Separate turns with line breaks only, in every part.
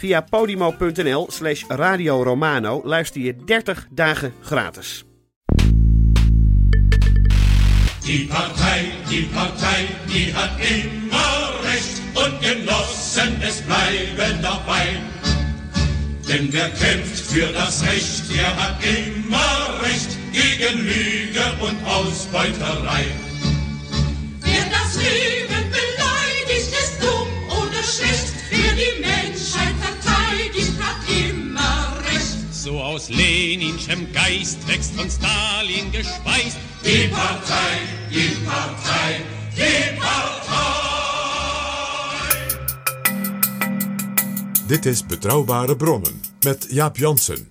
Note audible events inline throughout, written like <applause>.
Via podimo.nl slash Radio Romano luister je 30 dagen gratis.
Die Partei, die Partei, die hat immer Recht und Genossen, es bleiben dabei. Denn wer kämpft für das Recht, der hat immer Recht gegen Lüge und Ausbeuterei.
Wer das Leben beleidigt, ist dumm oder schlecht. Wer die Menschheit verteidigt, hat immer recht.
So aus Leninschem Geist wächst von Stalin gespeist. Die Partei, die Partei, die Partei.
Dit is Betrouwbare Bronnen met Jaap Jansen.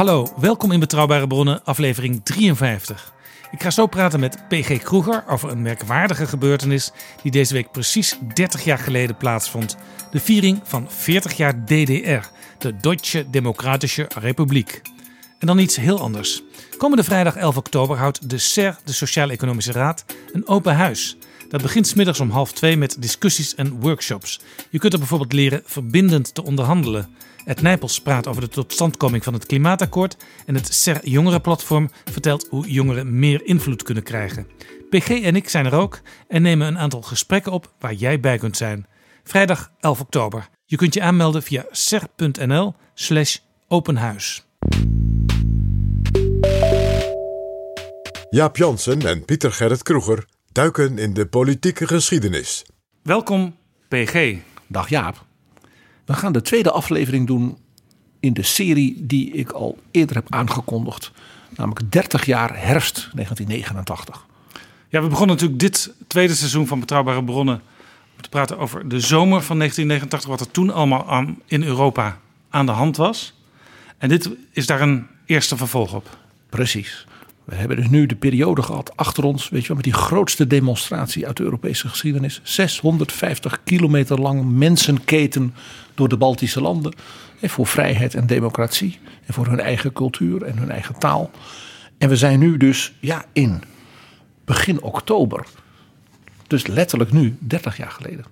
Hallo, welkom in Betrouwbare Bronnen, aflevering 53. Ik ga zo praten met PG Kroeger over een merkwaardige gebeurtenis die deze week precies 30 jaar geleden plaatsvond. De viering van 40 jaar DDR, de Deutsche Demokratische Republiek. En dan iets heel anders. Komende vrijdag 11 oktober houdt de SER, de Sociaal-Economische Raad, een open huis. Dat begint smiddags om half twee met discussies en workshops. Je kunt er bijvoorbeeld leren verbindend te onderhandelen. Ed Nijpels praat over de totstandkoming van het klimaatakkoord. En het SER Jongerenplatform vertelt hoe jongeren meer invloed kunnen krijgen. PG en ik zijn er ook en nemen een aantal gesprekken op waar jij bij kunt zijn. Vrijdag 11 oktober. Je kunt je aanmelden via ser.nl slash openhuis.
Jaap Jansen en Pieter Gerrit Kroeger duiken in de politieke geschiedenis.
Welkom PG.
Dag Jaap. We gaan de tweede aflevering doen in de serie die ik al eerder heb aangekondigd. Namelijk 30 jaar herfst 1989.
Ja, we begonnen natuurlijk dit tweede seizoen van Betrouwbare Bronnen om te praten over de zomer van 1989, wat er toen allemaal aan, in Europa aan de hand was. En dit is daar een eerste vervolg op.
Precies. We hebben dus nu de periode gehad achter ons, weet je wel, met die grootste demonstratie uit de Europese geschiedenis. 650 kilometer lang mensenketen door de Baltische landen. Voor vrijheid en democratie. En voor hun eigen cultuur en hun eigen taal. En we zijn nu dus ja, in begin oktober. Dus letterlijk nu, 30 jaar geleden.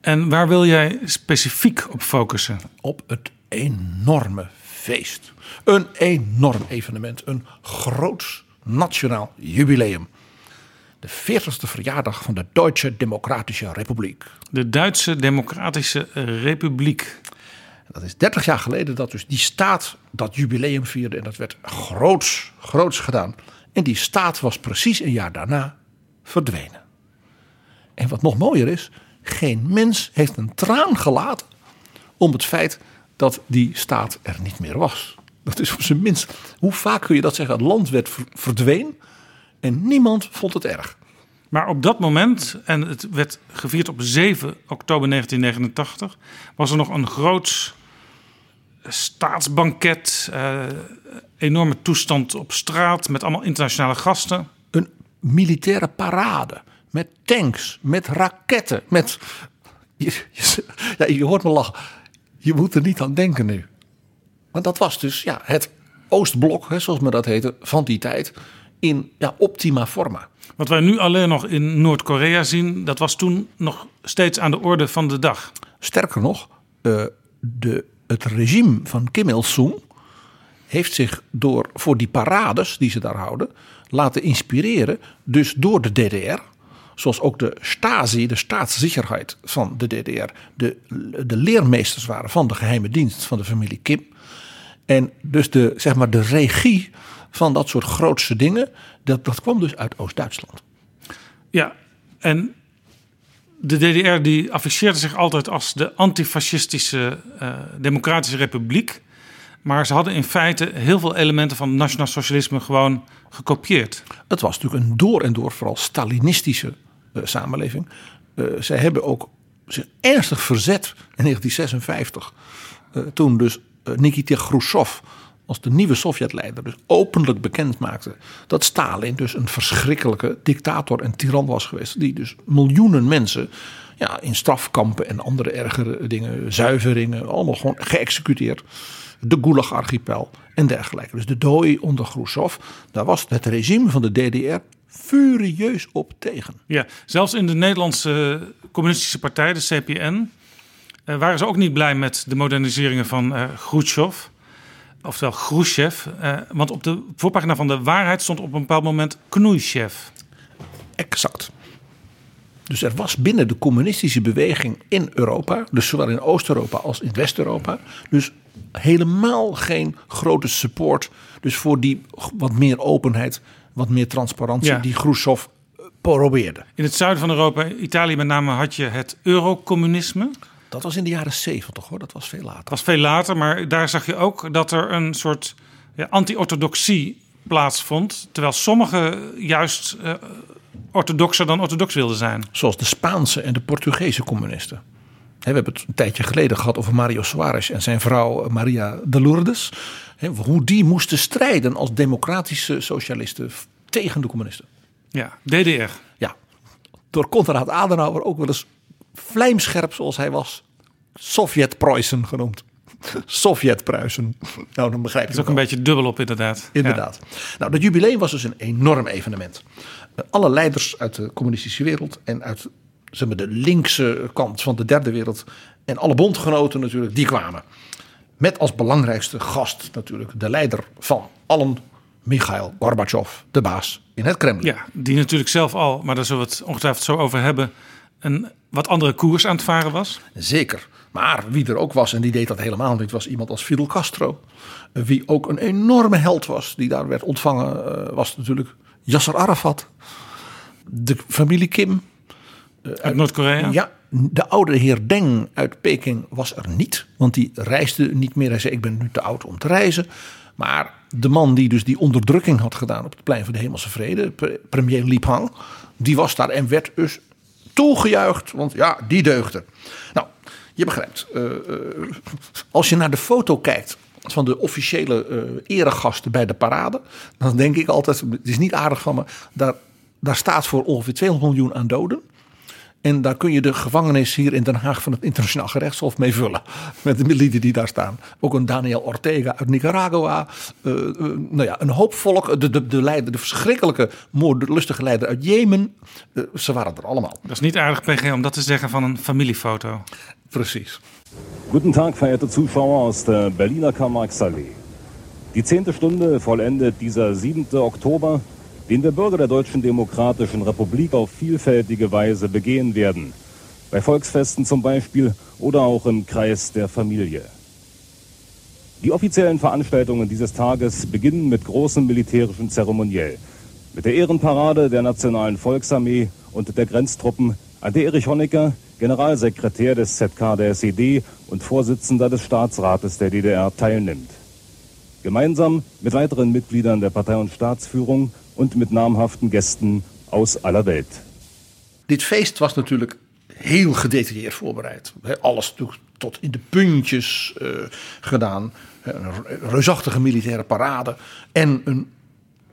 En waar wil jij specifiek op focussen?
op het enorme feest. Een enorm evenement, een groots nationaal jubileum. De 40ste verjaardag van de Duitse Democratische Republiek.
De Duitse Democratische Republiek.
Dat is 30 jaar geleden dat dus die staat dat jubileum vierde. En dat werd groots, groots gedaan. En die staat was precies een jaar daarna verdwenen. En wat nog mooier is, geen mens heeft een traan gelaten om het feit dat die staat er niet meer was. Dat is op zijn minst, hoe vaak kun je dat zeggen? Het land werd ver- verdween en niemand vond het erg.
Maar op dat moment, en het werd gevierd op 7 oktober 1989, was er nog een groots staatsbanket. eh, enorme toestand op straat met allemaal internationale gasten.
Een militaire parade met tanks, met raketten, met... Je, je, ja, je hoort me lachen. Je moet er niet aan denken nu. Want dat was dus ja, het Oostblok, hè, zoals men dat heette, van die tijd. In ja, optima forma.
Wat wij nu alleen nog in Noord-Korea zien, dat was toen nog steeds aan de orde van de dag.
Sterker nog, eh, de, het regime van Kim Il-sung heeft zich door, voor die parades die ze daar houden, laten inspireren. Dus door de DDR. Zoals ook de Stasi, de staatszekerheid van de DDR, de, de leermeesters waren van de geheime dienst van de familie Kim. En dus de, zeg maar, de regie van dat soort grootste dingen, dat, dat kwam dus uit Oost-Duitsland.
Ja, en de DDR die afficheerde zich altijd als de antifascistische uh, democratische republiek. Maar ze hadden in feite heel veel elementen van nationaal socialisme gewoon gekopieerd.
Het was natuurlijk een door en door vooral Stalinistische uh, samenleving. Uh, zij hebben ook zich ernstig verzet in 1956. toen dus Nikita Khrushchev als de nieuwe Sovjetleider dus openlijk bekend maakte dat Stalin dus een verschrikkelijke dictator en tiran was geweest. Die dus miljoenen mensen ja, in strafkampen en andere ergere dingen, zuiveringen, allemaal gewoon geëxecuteerd. De Gulag-archipel en dergelijke. Dus de dooi onder Khrushchev, daar was het regime van de DDR furieus op tegen.
Ja, zelfs in de Nederlandse communistische partij, de CPN, eh, waren ze ook niet blij met de moderniseringen van uh, Khrushchev oftewel Khrushchev. Uh, want op de voorpagina van de waarheid stond op een bepaald moment Knoeishev.
Exact. Dus er was binnen de communistische beweging in Europa, dus zowel in Oost-Europa als in West-Europa, dus helemaal geen grote support. Dus voor die wat meer openheid, wat meer transparantie die Khrushchev eh, probeerde.
In het zuiden van Europa, Italië met name, had je het eurocommunisme.
Dat was in de jaren zeventig hoor, dat was veel later. Dat
was veel later, maar daar zag je ook dat er een soort ja, anti-orthodoxie plaatsvond. Terwijl sommigen juist uh, orthodoxer dan orthodox wilden zijn.
Zoals de Spaanse en de Portugese communisten. we hebben het een tijdje geleden gehad over Mario Soares en zijn vrouw eh, Maria de Lourdes. hoe die moesten strijden als democratische socialisten tegen de communisten.
Ja, DDR.
Ja, door Konrad Adenauer ook wel eens vlijmscherp zoals hij was, Sovjet-Preußen genoemd. <laughs> Sovjet-Pruisen. Nou, dan begrijp je
het. is ook een beetje dubbel op, inderdaad.
Inderdaad. Nou, dat jubileum was dus een enorm evenement. Alle leiders uit de communistische wereld en uit zeg maar, de linkse kant van de derde wereld. En alle bondgenoten natuurlijk, die kwamen. Met als belangrijkste gast natuurlijk de leider van allen, Mikhail Gorbachev, de baas in het Kremlin.
Ja, die natuurlijk zelf al, maar daar zullen we het ongetwijfeld zo over hebben, een wat andere koers aan het varen was?
Zeker. Maar wie er ook was en die deed dat helemaal niet, was iemand als Fidel Castro. Wie ook een enorme held was, die daar werd ontvangen, eh, was natuurlijk Yasser Arafat. De familie Kim.
Eh, uit Noord-Korea?
Ja, de oude heer Deng uit Peking was er niet. Want die reisde niet meer. Hij zei, ik ben nu te oud om te reizen. Maar de man die dus die onderdrukking had gedaan op het plein van de Hemelse Vrede, premier Li Pang, die was daar en werd dus toegejuicht, want ja, die deugde. Nou, je begrijpt, uh, als je naar de foto kijkt van de officiële uh, eregasten bij de parade, dan denk ik altijd, het is niet aardig van me, daar, daar staat voor ongeveer 200 miljoen aan doden. En daar kun je de gevangenis hier in Den Haag van het internationaal gerechtshof mee vullen. Met de militen die daar staan. Ook een Daniel Ortega uit Nicaragua. Uh, uh, nou ja, een hoop volk. De, de, de, leider, de verschrikkelijke, moordlustige leider uit Jemen. Uh, ze waren er allemaal.
Dat is niet aardig, PG, om dat te zeggen van een familiefoto.
Precies.
Guten Tag, verehrte Zuschauer aus der Berliner Karl-Marx-Allee. Die zehnte Stunde vollendet dieser 7. Oktober den wir Bürger der Deutschen Demokratischen Republik auf vielfältige Weise begehen werden. Bei Volksfesten zum Beispiel oder auch im Kreis der Familie. Die offiziellen Veranstaltungen dieses Tages beginnen mit großem militärischen Zeremoniell. Mit der Ehrenparade der Nationalen Volksarmee und der Grenztruppen, an der Erich Honecker, Generalsekretär des ZK der SED und Vorsitzender des Staatsrates der DDR, teilnimmt. Gemeinsam mit weiteren Mitgliedern der Partei- und Staatsführung und mit namhaften Gästen aus aller Welt.
Dit feest was natuurlijk heel gedetailleerd voorbereid. Alles tot in de puntjes uh, gedaan. Een reusachtige militaire parade. En een,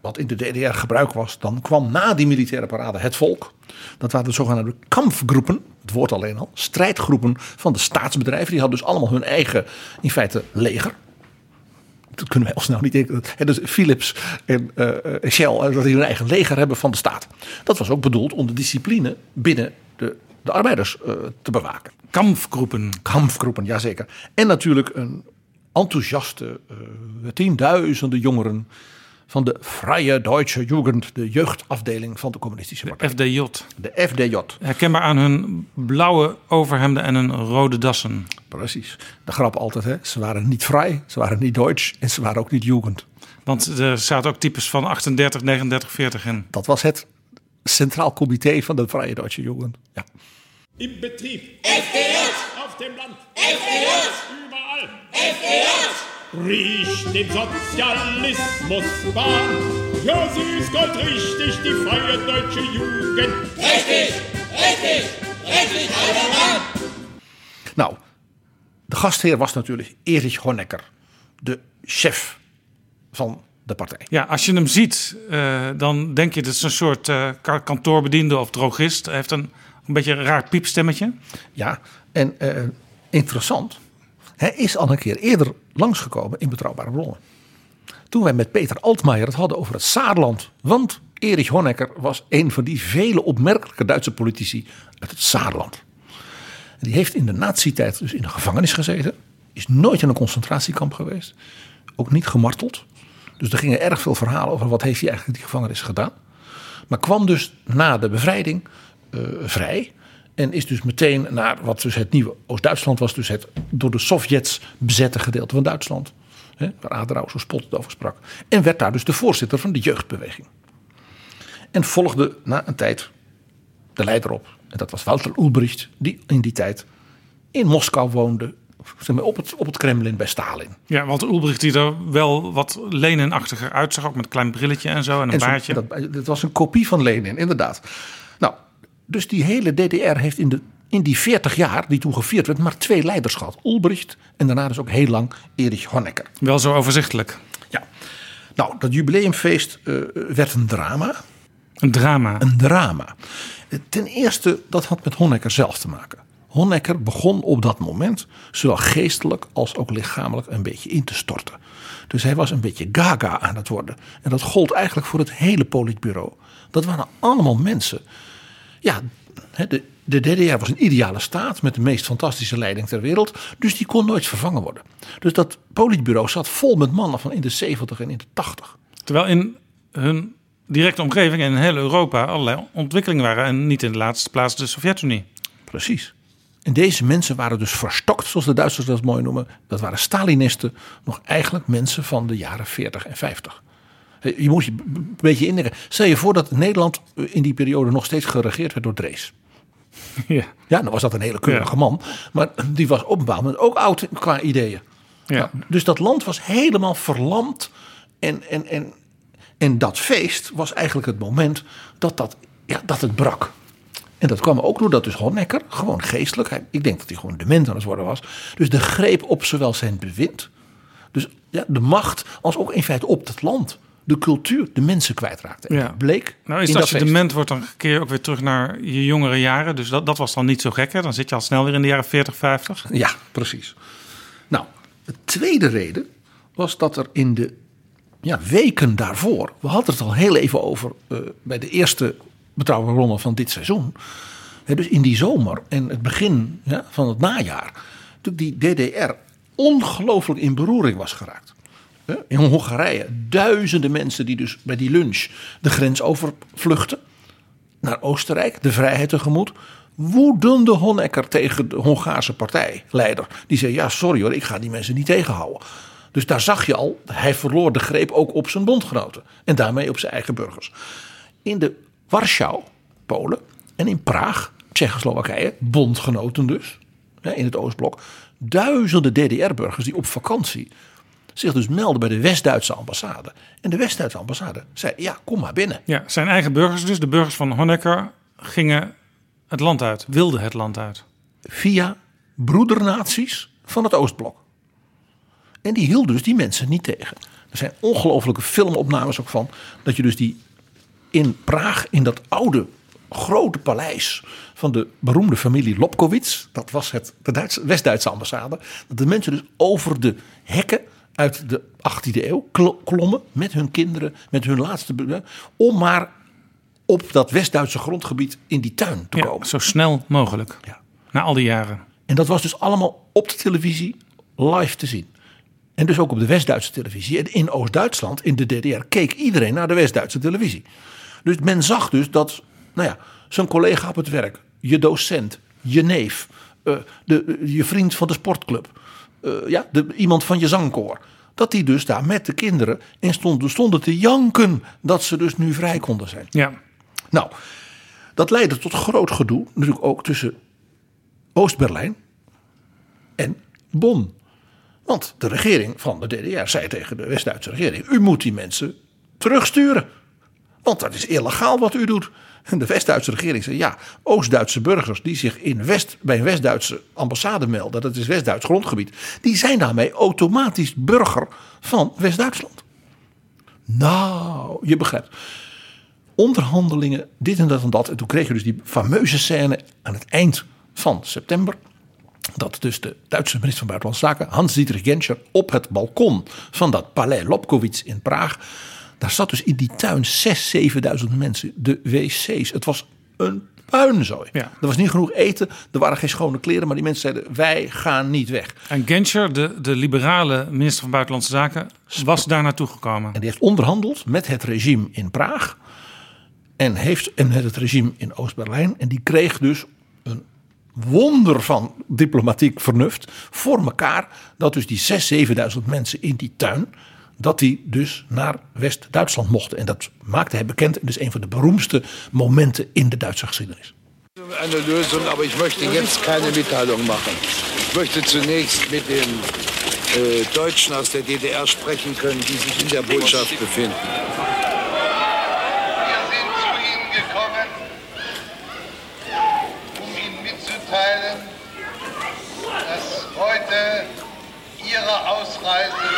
wat in de DDR gebruik was, dan kwam na die militaire parade het volk. Dat waren de zogenaamde kampfgroepen, het woord alleen al, strijdgroepen van de staatsbedrijven. Die hadden dus allemaal hun eigen, in feite, leger dat kunnen wij al snel niet denken. Dus Philips en uh, Shell, eh, dat die hun eigen leger hebben van de staat. Dat was ook bedoeld om de discipline binnen de, de arbeiders uh, te bewaken.
Kampfgroepen.
Kampfgroepen, jazeker. En natuurlijk een enthousiaste uh, tienduizenden jongeren van de Vrije Deutsche Jugend, de jeugdafdeling van de communistische partij.
FDJ.
De FDJ.
Herkenbaar aan hun blauwe overhemden en hun rode dassen.
Precies. De grap altijd, hè? ze waren niet vrij, ze waren niet Duits en ze waren ook niet Jugend.
Want er zaten ook types van 38, 39, 40 in.
Dat was het Centraal Comité van de Vrije Deutsche Jugend. Ja.
Im Betrieb.
FDJ.
Auf dem Land.
FDJ.
Überall.
FDJ.
Riecht den Sozialismus Bahn. Ja, sie ist Gott richtig, die freie deutsche Jugend.
Richtig, richtig, richtig, allemaal.
Nou, de gastheer was natuurlijk Erich Honecker, de chef van de partij.
Ja, als je hem ziet, uh, dan denk je dat is een soort uh, kantoorbediende of drogist. Hij heeft een, een beetje een raar piepstemmetje.
Ja, en uh, interessant. Hij is al een keer eerder langsgekomen in Betrouwbare Bronnen. Toen wij met Peter Altmaier het hadden over het Saarland. Want Erich Honecker was een van die vele opmerkelijke Duitse politici uit het Saarland. Die heeft in de nazi-tijd dus in de gevangenis gezeten. Is nooit in een concentratiekamp geweest. Ook niet gemarteld. Dus er gingen erg veel verhalen over wat heeft hij eigenlijk in die gevangenis gedaan. Maar kwam dus na de bevrijding uh, vrij. En is dus meteen naar wat dus het nieuwe Oost-Duitsland was. Dus het door de Sovjets bezette gedeelte van Duitsland. Hè, waar Adenauer zo spottend over sprak. En werd daar dus de voorzitter van de jeugdbeweging. En volgde na een tijd de leider op. En dat was Walter Ulbricht. Die in die tijd in Moskou woonde. Zeg maar, op, het, op het Kremlin bij Stalin.
Ja, Walter Ulbricht die er wel wat Lenin-achtiger uitzag. Ook met een klein brilletje en zo en een
En zo-
baardje.
Dat, dat was een kopie van Lenin, inderdaad. Dus die hele DDR heeft in, de, in die 40 jaar die toen gevierd werd, maar twee leiders gehad. Ulbricht en daarna dus ook heel lang Erich Honecker.
Wel zo overzichtelijk.
Ja. Nou, dat jubileumfeest eh, werd een drama.
Een drama.
Een drama. Ten eerste, dat had met Honecker zelf te maken. Honecker begon op dat moment, zowel geestelijk als ook lichamelijk, een beetje in te storten. Dus hij was een beetje gaga aan het worden. En dat gold eigenlijk voor het hele politbureau. Dat waren allemaal mensen. Ja, de, de DDR was een ideale staat met de meest fantastische leiding ter wereld. Dus die kon nooit vervangen worden. Dus dat politbureau zat vol met mannen van in de 70 en in de 80.
Terwijl in hun directe omgeving en in heel Europa allerlei ontwikkelingen waren. En niet in de laatste plaats de Sovjet-Unie.
Precies. En deze mensen waren dus verstokt, zoals de Duitsers dat mooi noemen. Dat waren Stalinisten, nog eigenlijk mensen van de jaren 40 en 50. Je moet je een beetje indenken. Stel je voor dat Nederland in die periode nog steeds geregeerd werd door Drees.
Ja.
Ja, dan was dat een hele keurige man. Maar die was op een bepaald moment ook oud qua ideeën.
Ja.
Nou, dus dat land was helemaal verlamd. En, en, en, en dat feest was eigenlijk het moment dat, dat, ja, dat het brak. En dat kwam ook doordat dus Honecker, gewoon geestelijk, hij- ik denk dat hij gewoon dement aan het worden was. Dus de greep op zowel zijn bewind, dus ja, de macht, als ook in feite op het land. De cultuur, de mensen kwijtraakte.
Ja.
bleek
Nou, is
in
dat
dat
je dement wordt, dan keer je ook weer terug naar je jongere jaren. Dus dat, dat was dan niet zo gek. Hè? Dan zit je al snel weer in de jaren 40, 50.
Ja, precies. Nou, de tweede reden was dat er in de ja, weken daarvoor, we hadden het al heel even over eh, bij de eerste betrouwbare bronnen van dit seizoen. Hè, dus in die zomer en het begin ja, van het najaar, toen die DDR ongelooflijk in beroering was geraakt. In Hongarije duizenden mensen die dus bij die lunch de grens overvluchten naar Oostenrijk, de vrijheid tegemoet. Woedende Honecker tegen de Hongaarse partijleider. Die zei, ja sorry hoor, ik ga die mensen niet tegenhouden. Dus daar zag je al, hij verloor de greep ook op zijn bondgenoten. En daarmee op zijn eigen burgers. In de Warschau, Polen en in Praag, Tsjechoslowakije, bondgenoten dus, in het Oostblok. Duizenden DDR-burgers die op vakantie zich dus melden bij de West-Duitse ambassade. En de West-Duitse ambassade zei, ja kom maar binnen.
Ja, zijn eigen burgers dus, de burgers van Honecker, gingen het land uit. Wilden het land uit.
via broedernaties van het Oostblok. En die hielden dus die mensen niet tegen. Er zijn ongelofelijke filmopnames ook van. Dat je dus die in Praag, in dat oude grote paleis van de beroemde familie Lobkowitz. Dat was het, de Duitse, West-Duitse ambassade. Dat de mensen dus over de hekken uit de 18e eeuw kl- klommen. Met hun kinderen, met hun laatste... Om maar op dat West-Duitse grondgebied in die tuin te
Ja,
komen.
zo snel mogelijk.
Ja.
Na al die jaren.
En dat was dus allemaal op de televisie live te zien. En dus ook op de West-Duitse televisie. En in Oost-Duitsland, in de DDR, keek iedereen naar de West-Duitse televisie. Dus men zag dus dat, nou ja, zijn collega op het werk, je docent, je neef, uh, de, je vriend van de sportclub, ja, de, iemand van je zangkoor. Dat die dus daar met de kinderen in stonden, stonden te janken dat ze dus nu vrij konden zijn.
Ja.
Nou, dat leidde tot groot gedoe, natuurlijk ook tussen Oost-Berlijn en Bonn. Want de regering van de DDR zei tegen de West-Duitse regering: U moet die mensen terugsturen. Want dat is illegaal wat u doet. En <laughs> de West-Duitse regering zei: Ja, Oost-Duitse burgers die zich in West, bij een West-Duitse ambassade melden, dat is West-Duits grondgebied, die zijn daarmee automatisch burger van West-Duitsland. Nou, je begrijpt. Onderhandelingen, dit en dat en dat. En toen kreeg je dus die fameuze scène aan het eind van september dat dus de Duitse minister van Buitenlandse Zaken, Hans-Dietrich Genscher, op het balkon van dat Palais Lobkowitz in Praag. Daar zat dus in die tuin 6.000, 7.000 mensen. De wc's. Het was een puinzooi.
Ja.
Er was niet genoeg eten, er waren geen schone kleren, maar die mensen zeiden: wij gaan niet weg.
En Genscher, de, de liberale minister van Buitenlandse Zaken, was daar naartoe gekomen.
En die heeft onderhandeld met het regime in Praag. En, heeft, en met het regime in Oost-Berlijn. En die kreeg dus een wonder van diplomatiek vernuft voor elkaar. Dat dus die 6.000, 7.000 mensen in die tuin. Dat die dus naar West-Duitsland mochten. En dat maakte hij bekend. En dus een van de beroemdste momenten in de Duitse geschiedenis.
Eine Lösung, aber ich möchte jetzt keine Mitteilung machen. Ich möchte zunächst mit den äh, Deutschen aus der DDR sprechen können, die sich in der Botschaft befinden.
mitteilen, dass heute Ihre Ausreise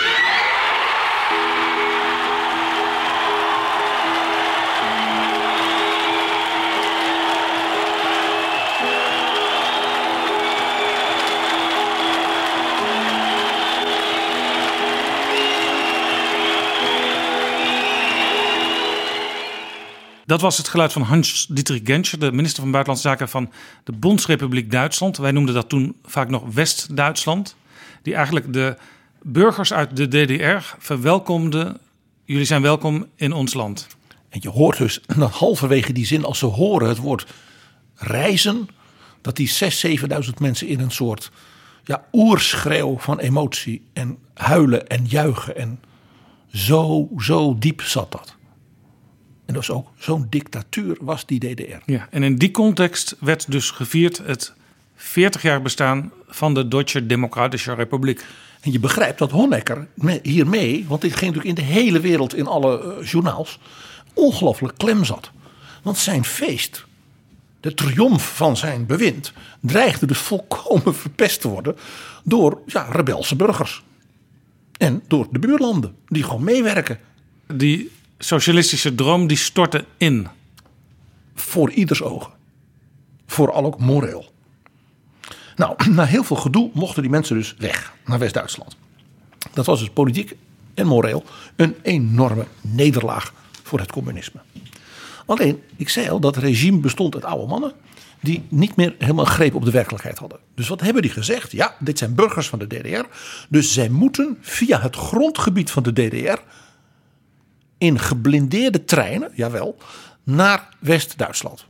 Dat was het geluid van Hans-Dietrich Genscher, de minister van Buitenlandse Zaken van de Bondsrepubliek Duitsland. Wij noemden dat toen vaak nog West-Duitsland. Die eigenlijk de burgers uit de DDR verwelkomde. Jullie zijn welkom in ons land.
En je hoort dus <laughs> halverwege die zin, als ze horen het woord reizen, dat die 6.000, 7.000 mensen in een soort ja, oerschreeuw van emotie en huilen en juichen. En zo, zo diep zat dat. En dat was ook zo'n dictatuur was die DDR.
Ja, en in die context werd dus gevierd het 40 jaar bestaan van de Duitse Democratische Republiek.
En je begrijpt dat Honecker hiermee, want dit ging natuurlijk in de hele wereld in alle uh, journaals, ongelooflijk klem zat. Want zijn feest, de triomf van zijn bewind, dreigde dus volkomen <laughs> verpest te worden door ja, rebelse burgers. En door de buurlanden, die gewoon meewerken.
Die socialistische droom die stortte in.
Voor ieders ogen. Vooral ook moreel. Nou, <clears throat> na heel veel gedoe mochten die mensen dus weg naar West-Duitsland. Dat was dus politiek en moreel een enorme nederlaag voor het communisme. Alleen, ik zei al, dat regime bestond uit oude mannen die niet meer helemaal greep op de werkelijkheid hadden. Dus wat hebben die gezegd? Ja, dit zijn burgers van de DDR. Dus zij moeten via het grondgebied van de DDR in geblindeerde treinen, jawel, naar West-Duitsland.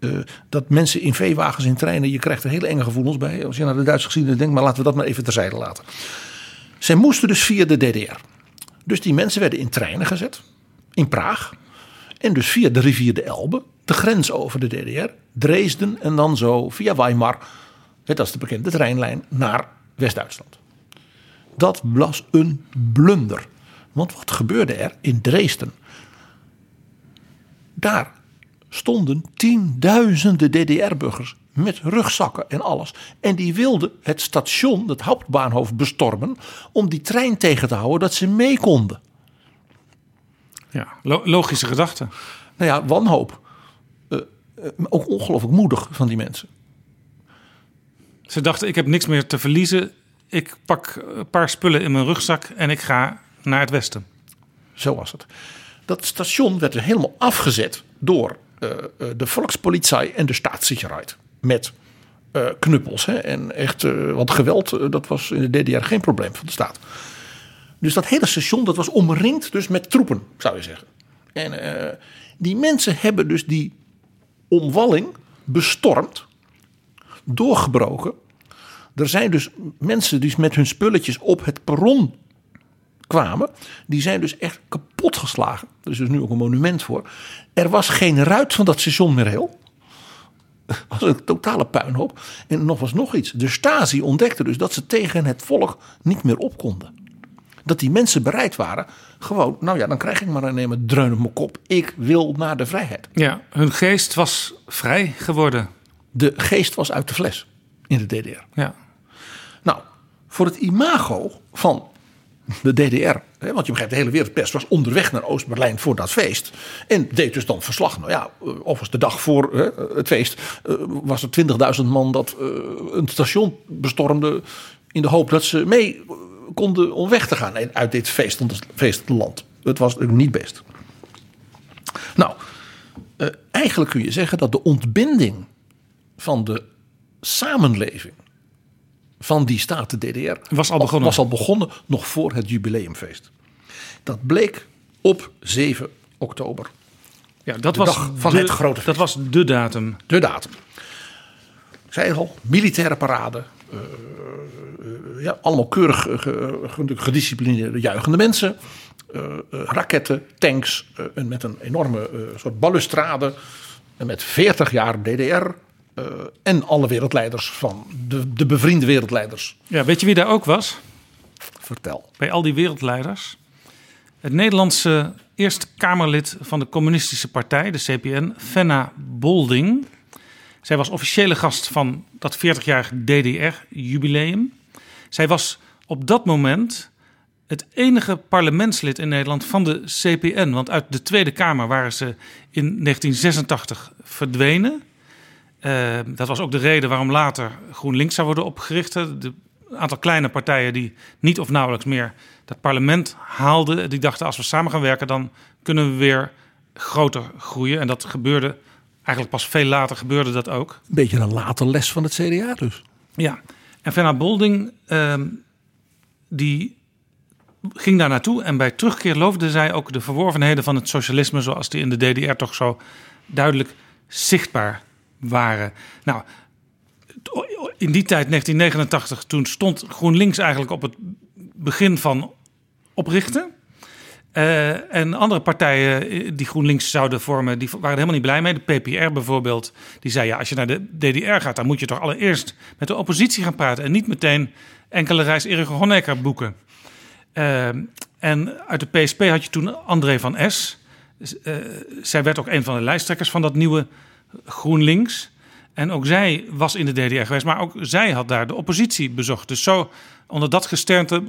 Uh, dat mensen in veewagens in treinen, je krijgt er hele enge gevoelens bij als je naar de Duitse geschiedenis denkt, maar laten we dat maar even terzijde laten. Zij moesten dus via de DDR. Dus die mensen werden in treinen gezet, in Praag, en dus via de rivier de Elbe, de grens over de DDR, Dresden en dan zo via Weimar, dat is de bekende treinlijn, naar West-Duitsland. Dat was een blunder. Want wat gebeurde er in Dresden? Daar stonden tienduizenden DDR-burgers met rugzakken en alles. En die wilden het station, het hoofdbaanhoofd, bestormen om die trein tegen te houden dat ze mee konden.
Ja, logische gedachte.
Nou ja, wanhoop. Uh, uh, ook ongelooflijk moedig van die mensen.
Ze dachten, ik heb niks meer te verliezen. Ik pak een paar spullen in mijn rugzak en ik ga naar het westen.
Zo was het. Dat station werd er helemaal afgezet door uh, de Volkspolitie en de Staatssicherheid. Met uh, knuppels. Hè? En echt, want geweld, dat was in de DDR geen probleem van de staat. Dus dat hele station dat was omringd dus met troepen, zou je zeggen. En eh, die mensen hebben dus die omwalling bestormd, doorgebroken. Er zijn dus mensen die met hun spulletjes op het perron kwamen. Die zijn dus echt kapot geslagen. Er is dus nu ook een monument voor. Er was geen ruit van dat station meer heel. Was een totale puinhoop. En nog was nog iets. De Stasi ontdekte dus dat ze tegen het volk niet meer op konden. Dat die mensen bereid waren. Gewoon, nou ja, dan krijg ik maar een nemen dreun op mijn kop. Ik wil naar de vrijheid.
Ja, hun geest was vrij geworden.
De geest was uit de fles in de DDR.
Ja.
Nou, voor het imago van de DDR. Want je begrijpt, de hele wereldpers was onderweg naar Oost-Berlijn voor dat feest. En deed dus dan verslag. Nou ja, overigens de dag voor het feest eh, was er 20.000 man dat eh, een station bestormde. In de hoop dat ze mee konden om weg te gaan uit dit feest, feestende land. Het was niet best. Nou, eh, eigenlijk kun je zeggen dat de ontbinding van de samenleving van die staat, de DDR,
Was al begonnen.
was al begonnen nog voor het jubileumfeest. Dat bleek op 7 oktober.
Ja, dat
De
was
dag van
de-
het grote feest.
Dat was de datum.
De datum. Ik zei al, militaire parade. eh, eh, ja, allemaal keurig ge- ge- gedisciplineerde, juichende mensen. eh, raketten, tanks. en met een enorme soort balustrade. En met 40 jaar DDR. Eh, en alle wereldleiders van de, de bevriende wereldleiders.
Ja, weet je wie daar ook was?
Vertel.
Bij al die wereldleiders. Het Nederlandse Eerste Kamerlid van de Communistische Partij, de CPN, Fenna Bolding. Zij was officiële gast van dat 40-jarig DDR-jubileum. Zij was op dat moment het enige parlementslid in Nederland van de CPN. Want uit de Tweede Kamer waren ze in 1986 verdwenen. Eh, dat was ook de reden waarom later GroenLinks zou worden opgericht. De een aantal kleine partijen die niet of nauwelijks meer dat parlement haalden. Die dachten als we samen gaan werken dan kunnen we weer groter groeien. En dat gebeurde eigenlijk pas veel later gebeurde dat ook.
Een beetje een late les van het CDA dus.
Ja, en Venna Bolding ehm, die ging daar naartoe en bij terugkeer loofde zij ook de verworvenheden van het socialisme zoals die in de DDR toch zo duidelijk zichtbaar waren. Nou, in die tijd, 1989, toen stond GroenLinks eigenlijk op het begin van oprichten. Eh, en andere partijen eh, die GroenLinks zouden vormen, die waren helemaal niet blij mee. De PPR bijvoorbeeld, die zei ja, als je naar de DDR gaat, dan moet je toch allereerst met de oppositie gaan praten en niet meteen enkele reis Erik Honecker boeken. Eh, en uit de PSP had je toen André van S. Zij werd ook een van de lijsttrekkers van dat nieuwe GroenLinks. En ook zij was in de DDR geweest, maar ook zij had daar de oppositie bezocht. Dus zo onder dat gesternte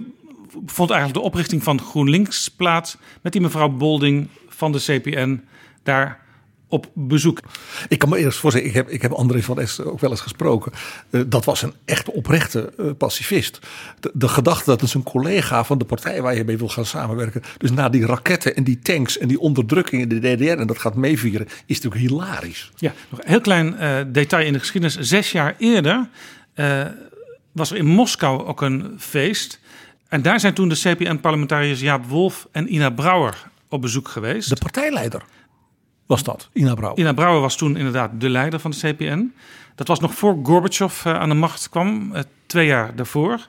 vond eigenlijk de oprichting van GroenLinks plaats met die mevrouw Bolding van de CPN daar op bezoek.
Ik kan me eerst voorstellen, ik heb, ik heb André van S ook wel eens gesproken. Eh, dat was een echt oprechte eh, pacifist. De, de gedachte dat een collega van de partij waar je mee wil gaan samenwerken. Dus na die raketten en die tanks en die onderdrukking in de DDR en dat gaat meevieren, is natuurlijk hilarisch.
Ja, nog een heel klein eh, detail in de geschiedenis. Zes jaar eerder was er in Moskou ook een feest. En daar zijn toen de CPN-parlementariërs Jaap Wolf en Ina Brouwer op bezoek geweest.
De partijleider was dat, Ina Brouwer.
Ina Brouwer was toen inderdaad de leider van de CPN. Dat was nog voor Gorbachev eh, aan de macht kwam, eh, twee jaar daarvoor.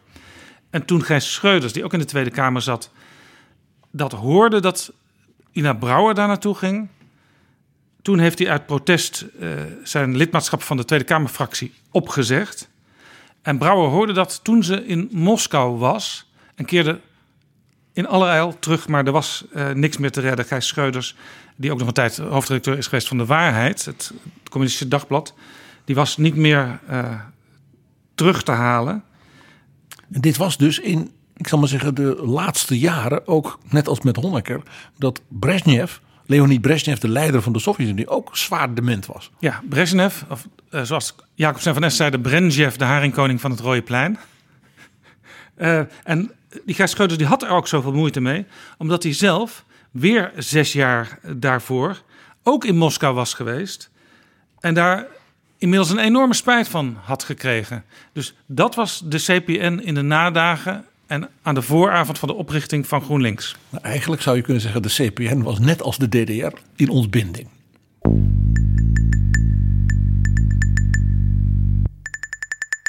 En toen Gijs Schreuders, die ook in de Tweede Kamer zat, dat hoorde dat Ina Brouwer daar naartoe ging. Toen heeft hij uit protest eh, zijn lidmaatschap van de Tweede Kamerfractie opgezegd. En Brouwer hoorde dat toen ze in Moskou was en keerde in allerijl terug, maar er was niks meer te redden. Gijs Schreuders, die ook nog een tijd hoofdredacteur is geweest van De Waarheid, het, het communistische dagblad, die was niet meer eh, terug te halen.
En dit was dus in, ik zal maar zeggen, de laatste jaren ook, net als met Honecker, dat Brezhnev, Leonid Brezhnev, de leider van de Sovjet-Unie, ook zwaar dement was.
Ja, Brezhnev, of eh, zoals Jacob van Es zei, de Brezhnev, de haringkoning van het Rode Plein. Eh, en die Gijs Schreuders die had er ook zoveel moeite mee, omdat hij zelf weer zes jaar daarvoor ook in Moskou was geweest. En daar inmiddels een enorme spijt van had gekregen. Dus dat was de CPN in de nadagen en aan de vooravond van de oprichting van GroenLinks.
Nou, eigenlijk zou je kunnen zeggen, de CPN was net als de DDR in ontbinding.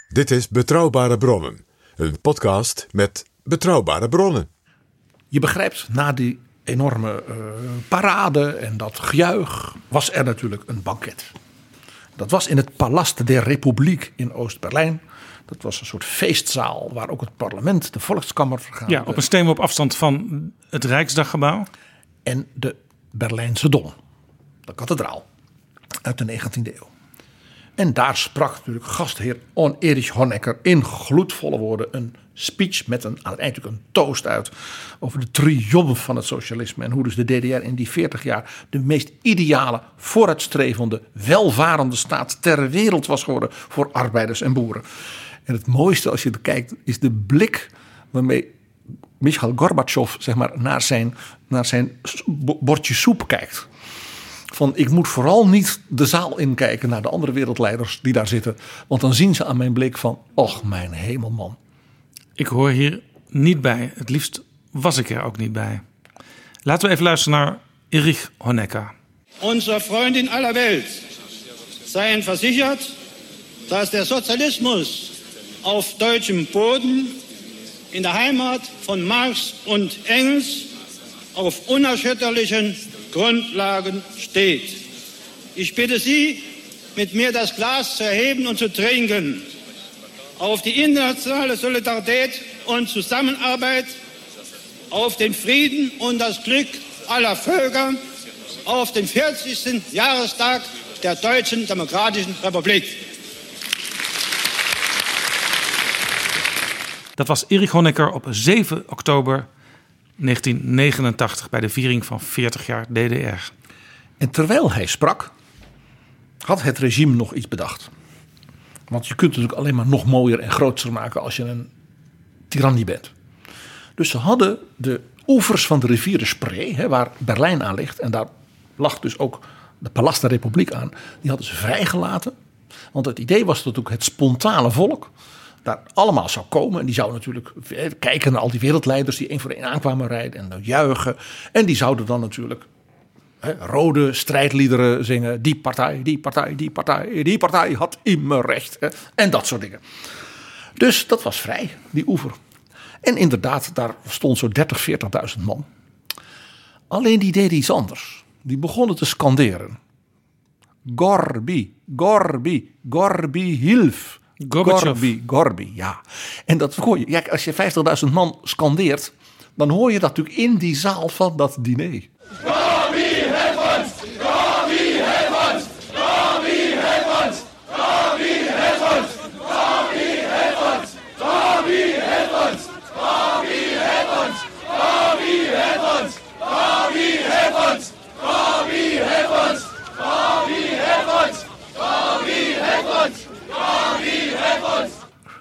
Dit is Betrouwbare Bronnen, een podcast met betrouwbare bronnen.
Je begrijpt, na die enorme uh, parade en dat gejuich was er natuurlijk een banket. Dat was in het Palast der Republiek in Oost-Berlijn. Dat was een soort feestzaal waar ook het parlement, de Volkskammer vergaderde.
Ja, op een steenworp afstand van het Rijksdaggebouw.
En de Berlijnse Dom, de kathedraal uit de 19e eeuw. En daar sprak natuurlijk gastheer On Erich Honecker in gloedvolle woorden een speech met een, aan het een toast uit over de triomf van het socialisme en hoe dus de DDR in die 40 jaar de meest ideale, vooruitstrevende, welvarende staat ter wereld was geworden voor arbeiders en boeren. En het mooiste als je er kijkt is de blik waarmee Michail Gorbachev zeg maar, naar, zijn, naar zijn bordje soep kijkt. Van ik moet vooral niet de zaal inkijken naar de andere wereldleiders die daar zitten. Want dan zien ze aan mijn blik van, och mijn hemelman.
Ik hoor hier niet bij. Het liefst was ik er ook niet bij. Laten we even luisteren naar Erich Honecker.
Onze Freund in aller Welt seien versichert, dass der Sozialismus auf deutschem Boden in der Heimat von Marx und Engels auf unerschütterlichen Grundlagen steht. Ich bitte Sie, mit mir das Glas zu erheben und zu trinken auf die internationale Solidarität und Zusammenarbeit, auf den Frieden und das Glück aller Völker, auf den 40. Jahrestag der Deutschen Demokratischen Republik.
Dat was Erich Honecker op 7 oktober 1989 bij de viering van 40 jaar DDR.
En terwijl hij sprak, had het regime nog iets bedacht. Want je kunt het natuurlijk alleen maar nog mooier en groter maken als je een tirannie bent. Dus ze hadden de oevers van de rivier de Spree, hè, waar Berlijn aan ligt, en daar lag dus ook de Palast der Republiek aan, die hadden ze vrijgelaten. Want het idee was dat ook het spontane volk daar allemaal zou komen. En die zouden natuurlijk kijken naar al die wereldleiders die één voor één aankwamen rijden en juichen. En die zouden dan natuurlijk rode strijdliederen zingen. Die partij, die partij, die partij, die partij had immer recht. En dat soort dingen. Dus dat was vrij, die oever. En inderdaad, daar stond zo'n 30, 40.000 man. Alleen die deden iets anders. Die begonnen te scanderen. Gorbi, Gorbi, Gorbi, hilf.
Gorbachev.
Gorbi, Gorbi, ja. En dat hoor je. Ja, als je 50.000 man scandeert, dan hoor je dat natuurlijk in die zaal van dat diner.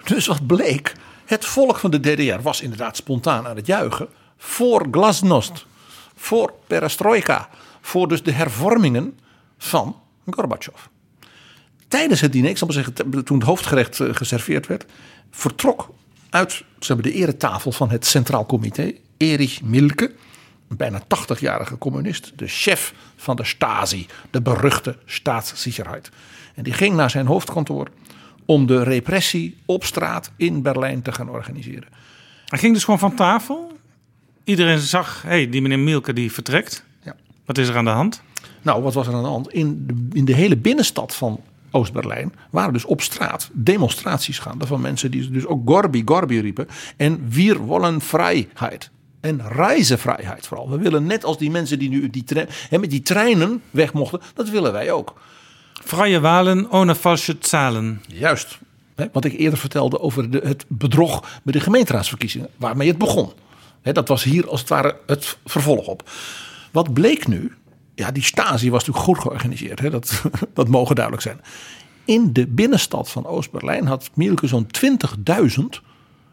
Dus wat bleek, het volk van de DDR was inderdaad spontaan aan het juichen voor glasnost, voor perestroika, voor dus de hervormingen van Gorbachev. Tijdens het diner, ik zal maar zeggen, toen het hoofdgerecht eh, geserveerd werd, vertrok uit ze de eretafel van het Centraal Comité Erich Milke, een bijna 80-jarige communist, de chef van de Stasi, de beruchte staatssicherheid. En die ging naar zijn hoofdkantoor om de repressie op straat in Berlijn te gaan organiseren.
Hij ging dus gewoon van tafel. Iedereen zag, hé, hey, die meneer Mielke die vertrekt.
Ja.
Wat is er aan de hand?
Nou, wat was er aan de hand? In de, in de hele binnenstad van Oost-Berlijn waren dus op straat demonstraties gaande van mensen die dus ook Gorbi, Gorbi riepen. En wir wollen Freiheit. En reizevrijheid vooral. We willen net als die mensen die nu die met die treinen weg mochten, dat willen wij ook.
Vrije walen ohne falsche zahlen.
Juist. Wat ik eerder vertelde over de, het bedrog bij de gemeenteraadsverkiezingen, waarmee het begon. Dat was hier als het ware het vervolg op. Wat bleek nu? Ja, die Stasi was natuurlijk goed georganiseerd. Dat, <laughs> dat mogen duidelijk zijn. In de binnenstad van Oost-Berlijn had Mielke zo'n 20.000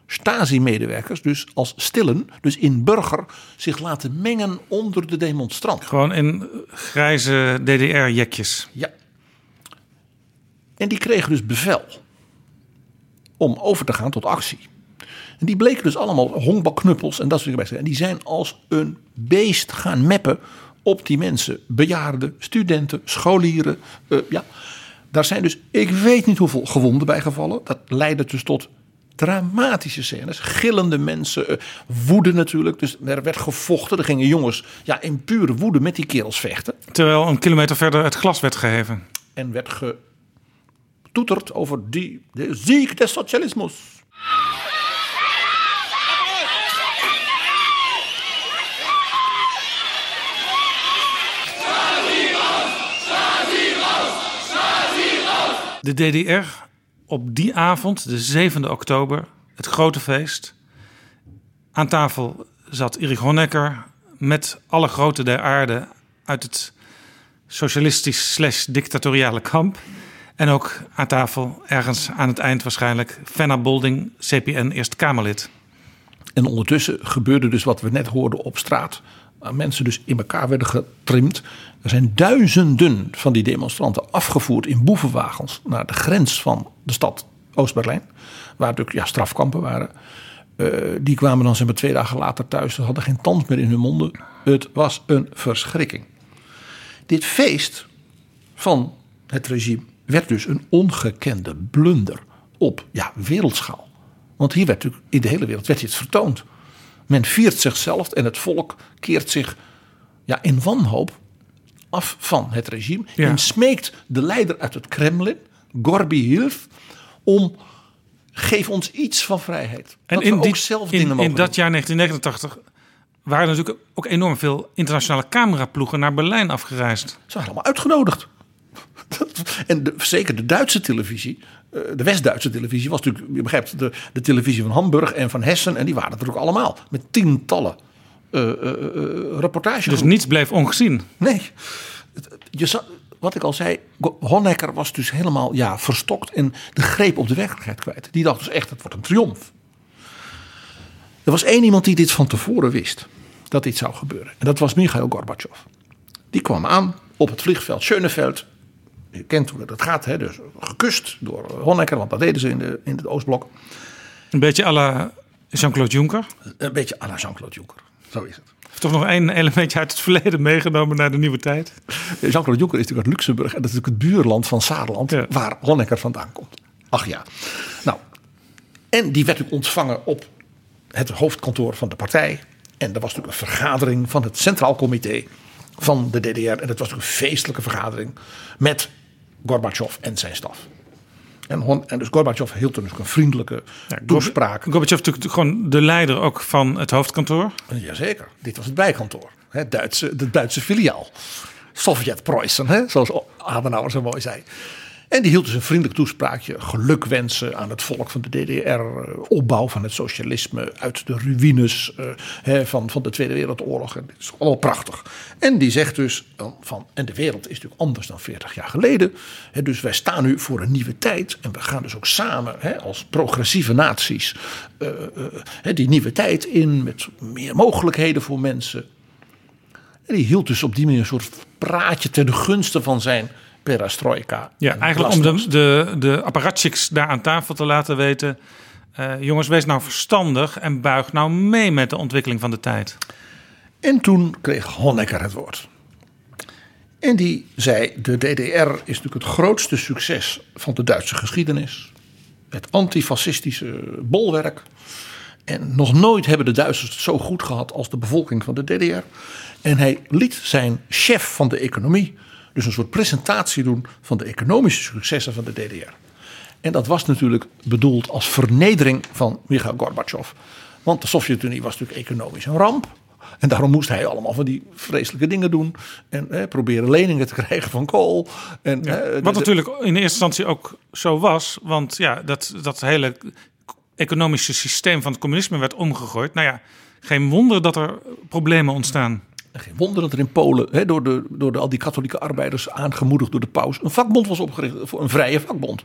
Stasi-medewerkers, dus als stillen, dus in burger, zich laten mengen onder de demonstranten.
Gewoon in grijze DDR-jekjes.
Ja. En die kregen dus bevel om over te gaan tot actie. En die bleken dus allemaal honkbalknuppels en dat soort dingen. En die zijn als een beest gaan meppen op die mensen. Bejaarden, studenten, scholieren. Uh, ja. Daar zijn dus, ik weet niet hoeveel gewonden bij gevallen. Dat leidde dus tot dramatische scènes. Gillende mensen, uh, woede natuurlijk. Dus er werd gevochten. Er gingen jongens ja, in pure woede met die kerels vechten.
Terwijl een kilometer verder het glas werd geheven.
En werd getoeterd over die, de ziek des socialismus.
De DDR op die avond, de 7e oktober, het grote feest. Aan tafel zat Erich Honecker met alle groten der aarde uit het socialistisch slash dictatoriale kamp. En ook aan tafel, ergens aan het eind waarschijnlijk, Fenna Bolding, CPN Eerste Kamerlid.
En ondertussen gebeurde dus wat we net hoorden op straat. Mensen dus in elkaar werden getrimd. Er zijn duizenden van die demonstranten afgevoerd in boevenwagens naar de grens van de stad Oost-Berlijn. Waar natuurlijk ja, strafkampen waren. Uh, die kwamen dan zeg maar, twee dagen later thuis. Ze hadden geen tand meer in hun monden. Het was een verschrikking. Dit feest van het regime werd dus een ongekende blunder op ja, wereldschaal. Want hier werd natuurlijk in de hele wereld werd dit vertoond. Men viert zichzelf en het volk keert zich ja, in wanhoop af van het regime. En smeekt de leider uit het Kremlin, Gorby Hilf, om geef ons iets van vrijheid.
En in, die, zelf in, in dat jaar 1989 waren natuurlijk ook enorm veel internationale cameraploegen naar Berlijn afgereisd. Ze
waren allemaal uitgenodigd. En zeker de Duitse televisie, eh, de West-Duitse televisie, was natuurlijk, je begrijpt, de, de televisie van Hamburg en van Hessen. En die waren er ook allemaal. Met tientallen uh, uh, reportages.
Dus niets bleef ongezien.
Nee. Je wat ik al zei, Honecker was dus helemaal ja, verstokt en de greep op de werkelijkheid kwijt. Die dacht dus echt, het wordt een triomf. Er was één iemand die dit van tevoren wist, dat dit zou gebeuren. En dat was Mikhail Gorbachev. Die kwam aan op het vliegveld Schöneveld je kent hoe dat gaat, hè? dus gekust door Honecker, want dat deden ze in, de, in het Oostblok.
Een beetje à la Jean-Claude Juncker?
Een beetje à la Jean-Claude Juncker, zo is het.
Toch nog één elementje uit het verleden meegenomen naar de nieuwe tijd?
Jean-Claude Juncker is natuurlijk uit Luxemburg en dat is natuurlijk het buurland van Saarland, waar Honecker vandaan komt. Ach ja. Nou, en die werd ook ontvangen op het hoofdkantoor van de partij. En er was natuurlijk een vergadering van het Centraal Comité van de DDR. En dat was een feestelijke vergadering met Gorbachev en zijn staf. En, en dus Gorbachev hield toen dus een vriendelijke ja, toespraak.
Gorbachev natuurlijk gewoon de leider ook van het hoofdkantoor.
Jazeker, dit was het bijkantoor. Het Duitse, de Duitse filiaal. Sovjet-Preußen, zoals Adenauer zo mooi zei. En die hield dus een vriendelijk toespraakje. Gelukwensen aan het volk van de DDR. Eh, opbouw van het socialisme uit de ruïnes uh, van, van de Tweede Wereldoorlog. En dit is allemaal prachtig. En die zegt dus van. En de wereld is natuurlijk anders dan 40 jaar geleden. Hè, dus wij staan nu voor een nieuwe tijd. En we gaan dus ook samen hè, als progressieve naties. Uh, die nieuwe tijd in. Met meer mogelijkheden voor mensen. En die hield dus op die manier een soort praatje ten gunste van zijn perestroika.
Ja, eigenlijk om de, de, de apparatchiks daar aan tafel te laten weten... Uh, jongens, wees nou verstandig en buig nou mee met de ontwikkeling van de tijd.
En toen kreeg Honecker het woord. En die zei, de DDR is natuurlijk het grootste succes van de Duitse geschiedenis. Het antifascistische bolwerk. En nog nooit hebben de Duitsers het zo goed gehad als de bevolking van de DDR. En hij liet zijn chef van de economie, dus een soort presentatie doen van de economische successen van de DDR. En dat was natuurlijk bedoeld als vernedering van Mikhail Gorbachev. Want de Sovjet-Unie was natuurlijk economisch een ramp. En daarom moest hij allemaal van die vreselijke dingen doen. En hè, proberen leningen te <laughs> krijgen van kool. En,
hè, wat natuurlijk in eerste instantie ook zo was. Want ja, dat, dat hele economische systeem van het communisme werd omgegooid. Nou ja, geen wonder dat er problemen ontstaan.
Geen wonder dat er in Polen, door, de, door de, al die katholieke arbeiders aangemoederd door de paus, een vakbond was opgericht voor een vrije vakbond.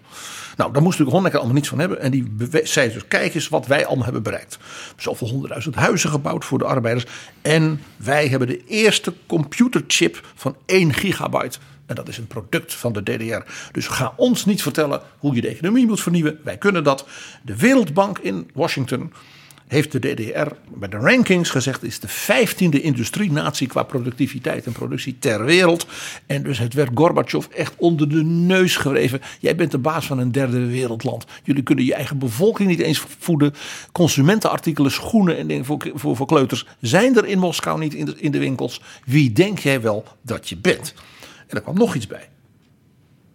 Nou, daar moest natuurlijk Honecker allemaal niets van hebben. En die zei dus: kijk eens wat wij allemaal hebben bereikt. Zoveel honderdduizend huizen gebouwd voor de arbeiders. En wij hebben de eerste computerchip van 1 gigabyte. En dat is een product van de DDR. Dus ga ons niet vertellen hoe je de economie moet vernieuwen. Wij kunnen dat. De Wereldbank in Washington heeft de DDR bij de rankings gezegd... is de vijftiende industrienatie qua productiviteit en productie ter wereld. En dus het werd Gorbachev echt onder de neus gewreven. Jij bent de baas van een derde wereldland. Jullie kunnen je eigen bevolking niet eens voeden. Consumentenartikelen, schoenen en dingen voor, voor, voor kleuters... zijn er in Moskou niet in de, in de winkels. Wie denk jij wel dat je bent? En er kwam nog iets bij.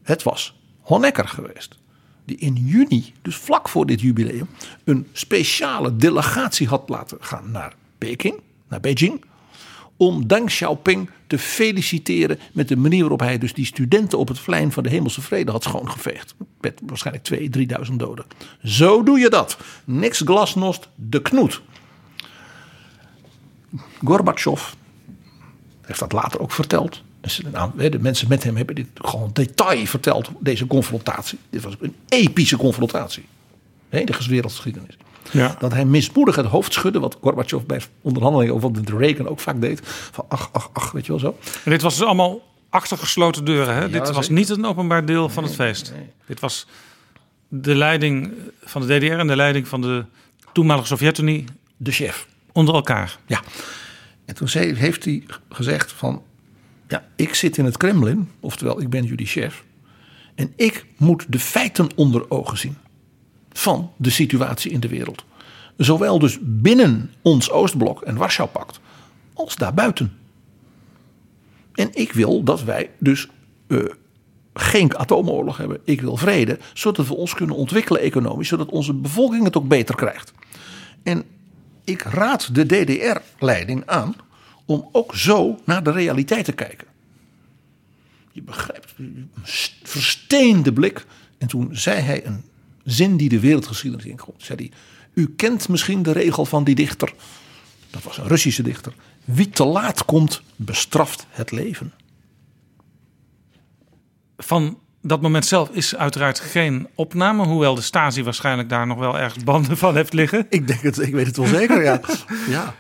Het was Honecker geweest die in juni, dus vlak voor dit jubileum, een speciale delegatie had laten gaan naar Peking, naar Beijing. Om Deng Xiaoping te feliciteren met de manier waarop hij dus die studenten op het plein van de Hemelse Vrede had schoongeveegd. Met waarschijnlijk 2.000, 3.000 doden. Zo doe je dat. Niks glasnost, de knoet. Gorbachev heeft dat later ook verteld. De mensen met hem hebben dit gewoon detail verteld, deze confrontatie. Dit was een epische confrontatie. De wereldgeschiedenis. Ja. Dat hij mismoedig het hoofd schudde, wat Gorbachev bij onderhandelingen, wat de Reagan ook vaak deed. Van ach, ach, ach, weet je wel zo.
En dit was dus allemaal achter gesloten deuren. Hè? dit was niet een openbaar deel van het feest. Dit was de leiding van de DDR en de leiding van de toenmalige Sovjet-Unie.
De chef.
Onder elkaar.
Ja. En toen heeft hij gezegd van ja, ik zit in het Kremlin, oftewel ik ben jullie chef. En ik moet de feiten onder ogen zien van de situatie in de wereld. Zowel dus binnen ons Oostblok en Warschau-pact als daarbuiten. En ik wil dat wij dus uh, geen atoomoorlog hebben. Ik wil vrede, zodat we ons kunnen ontwikkelen economisch, zodat onze bevolking het ook beter krijgt. En ik raad de DDR-leiding aan om ook zo naar de realiteit te kijken. Je begrijpt, een versteende blik. En toen zei hij een zin die de wereldgeschiedenis ingooit. Zei hij, u kent misschien de regel van die dichter. Dat was een Russische dichter. Wie te laat komt, bestraft het leven.
Van dat moment zelf is uiteraard geen opname. Hoewel de Stasi waarschijnlijk daar nog wel ergens banden van heeft liggen.
Ik denk het, ik weet het wel zeker, ja. <laughs> ja.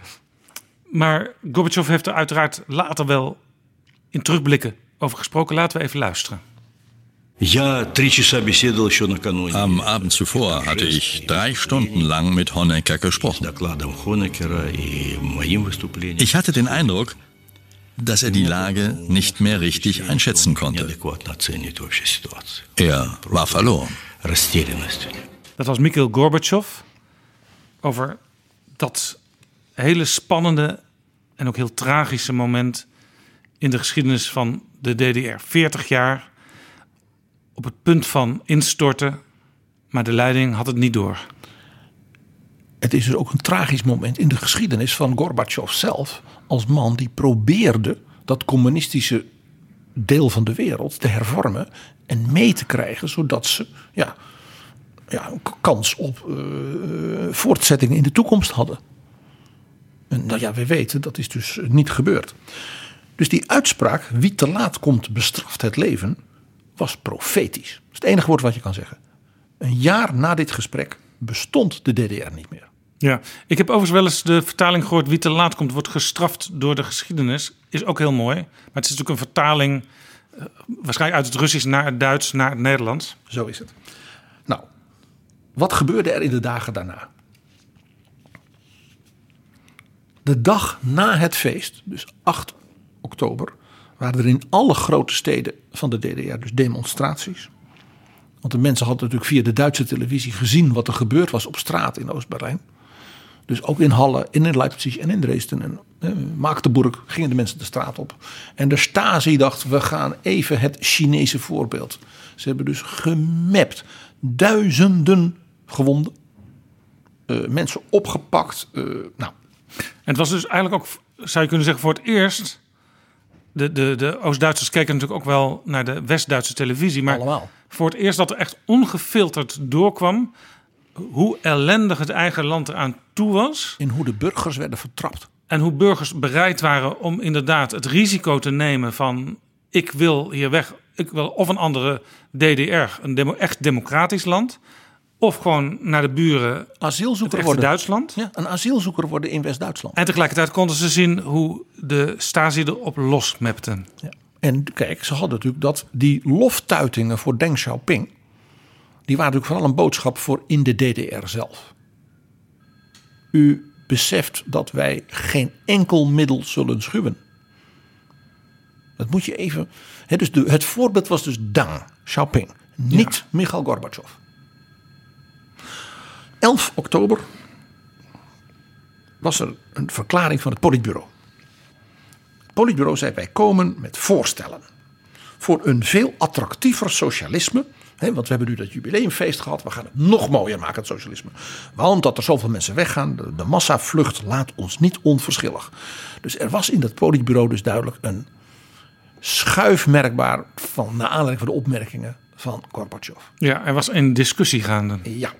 Maar Gorbachev heeft er uiteraard later wel in terugblikken over gesproken. Laten we even luisteren.
Am Abend zuvor hatte ich drei Stunden lang mit Honecker gesprochen. Ich hatte den Eindruck, dass er die Lage nicht mehr richtig einschätzen konnte. Er war verloren.
Dat was Mikhail Gorbachev over dat hele spannende en ook heel tragische moment in de geschiedenis van de DDR. 40 jaar op het punt van instorten, maar de leiding had het niet door.
Het is dus ook een tragisch moment in de geschiedenis van Gorbachev zelf, als man die probeerde dat communistische deel van de wereld te hervormen en mee te krijgen, zodat ze ja, ja, kans op uh, voortzetting in de toekomst hadden. En nou ja, we weten dat is dus niet gebeurd. Dus die uitspraak, wie te laat komt bestraft het leven, was profetisch. Dat is het enige woord wat je kan zeggen. Een jaar na dit gesprek bestond de DDR niet meer.
Ja, ik heb overigens wel eens de vertaling gehoord: wie te laat komt, wordt gestraft door de geschiedenis. Is ook heel mooi. Maar het is natuurlijk een vertaling, uh, waarschijnlijk uit het Russisch naar het Duits, naar het Nederlands.
Zo is het. Nou, wat gebeurde er in de dagen daarna? De dag na het feest, dus 8 oktober, waren er in alle grote steden van de DDR dus demonstraties. Want de mensen hadden natuurlijk via de Duitse televisie gezien wat er gebeurd was op straat in Oost-Berlijn. Dus ook in Halle, in Leipzig en in Dresden en eh, Magdeburg gingen de mensen de straat op. En de Stasi dacht, we gaan even het Chinese voorbeeld. Ze hebben dus gemapt. Duizenden gewonden. Uh, mensen opgepakt. Uh, nou.
En het was dus eigenlijk ook, zou je kunnen zeggen, voor het eerst de, de, de Oost-Duitsers keken natuurlijk ook wel naar de West-Duitse televisie. Maar
Allemaal.
voor het eerst dat er echt ongefilterd doorkwam hoe ellendig het eigen land eraan toe was.
In hoe de burgers werden vertrapt.
En hoe burgers bereid waren om inderdaad het risico te nemen van ik wil hier weg, ik wil of een andere DDR, een demo, echt democratisch land. Of gewoon naar de buren.
Asielzoeker worden.
Duitsland.
Ja, een asielzoeker worden in West-Duitsland.
En tegelijkertijd konden ze zien hoe de Stasi erop losmepte.
Ja. En kijk, ze hadden natuurlijk dat die loftuitingen voor Deng Xiaoping. Die waren natuurlijk vooral een boodschap voor in de DDR zelf. u beseft dat wij geen enkel middel zullen schuwen. Dat moet je even. Hè, dus de, het voorbeeld was dus Deng Xiaoping, niet Mikhail Gorbachev. 11 oktober was er een verklaring van het politbureau. Het politbureau zei: wij komen met voorstellen voor een veel attractiever socialisme. Hè, want we hebben nu dat jubileumfeest gehad. We gaan het nog mooier maken, het socialisme. Want dat er zoveel mensen weggaan, de, de massavlucht laat ons niet onverschillig. Dus er was in dat politbureau dus duidelijk een schuif merkbaar van naar aanleiding van de opmerkingen van Gorbachev.
Ja, er was een discussie gaande.
Ja.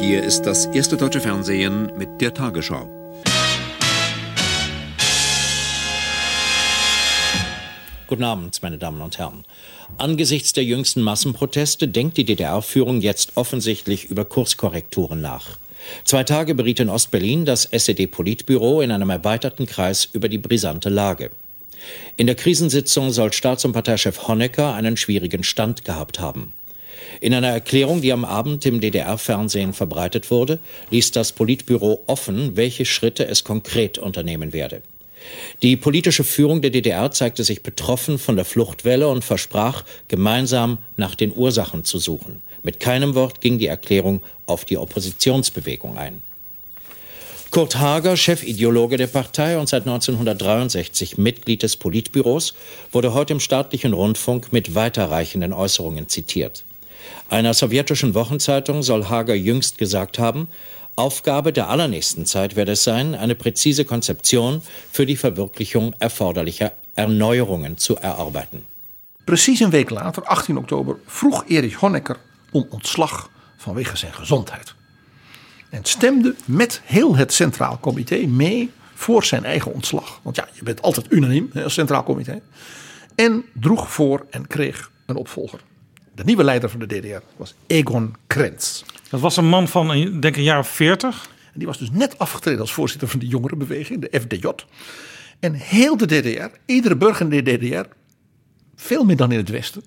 Hier ist das erste deutsche Fernsehen mit der Tagesschau.
Guten Abend, meine Damen und Herren. Angesichts der jüngsten Massenproteste denkt die DDR-Führung jetzt offensichtlich über Kurskorrekturen nach. Zwei Tage beriet in Ostberlin das SED-Politbüro in einem erweiterten Kreis über die brisante Lage. In der Krisensitzung soll Staats- und Parteichef Honecker einen schwierigen Stand gehabt haben. In einer Erklärung, die am Abend im DDR-Fernsehen verbreitet wurde, ließ das Politbüro offen, welche Schritte es konkret unternehmen werde. Die politische Führung der DDR zeigte sich betroffen von der Fluchtwelle und versprach, gemeinsam nach den Ursachen zu suchen. Mit keinem Wort ging die Erklärung auf die Oppositionsbewegung ein. Kurt Hager, Chefideologe der Partei und seit 1963 Mitglied des Politbüros, wurde heute im staatlichen Rundfunk mit weiterreichenden Äußerungen zitiert. Einer sowjetischen Wochenzeitung soll Hager jüngst gesagt haben, Aufgabe der allernächsten Zeit werde es sein, eine präzise Konzeption für die Verwirklichung erforderlicher Erneuerungen zu erarbeiten.
Precies een week later, 18 oktober, vroeg Erich Honecker om ontslag vanwege zijn gezondheid. En stemde met heel het Centraal Comité mee voor zijn eigen ontslag. Want ja, je bent altijd unaniem als Centraal Comité. En droeg voor en kreeg een opvolger. De nieuwe leider van de DDR was Egon Krenz.
Dat was een man van, ik denk een jaar of veertig.
En die was dus net afgetreden als voorzitter van de jongerenbeweging, de FDJ. En heel de DDR, iedere burger in de DDR, veel meer dan in het Westen,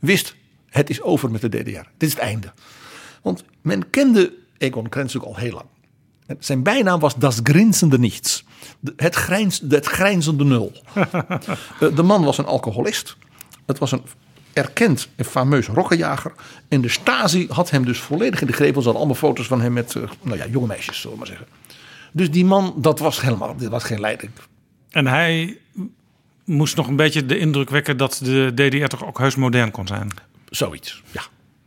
wist het is over met de DDR. Dit is het einde. Want men kende Egon Krenz ook al heel lang. Zijn bijnaam was Das Grinsende Niets. Het, grijns, het grijnzende nul. <laughs> Eh, de man was een alcoholist. Het was een erkend en fameus rokkenjager. En de Stasi had hem dus volledig in de greep. Er hadden allemaal foto's van hem met eh, nou ja, jonge meisjes, zullen we maar zeggen. Dus die man, dat was helemaal, dit was geen leiding.
En hij moest nog een beetje de indruk wekken dat de DDR toch ook heus modern kon zijn.
Zoiets, ja.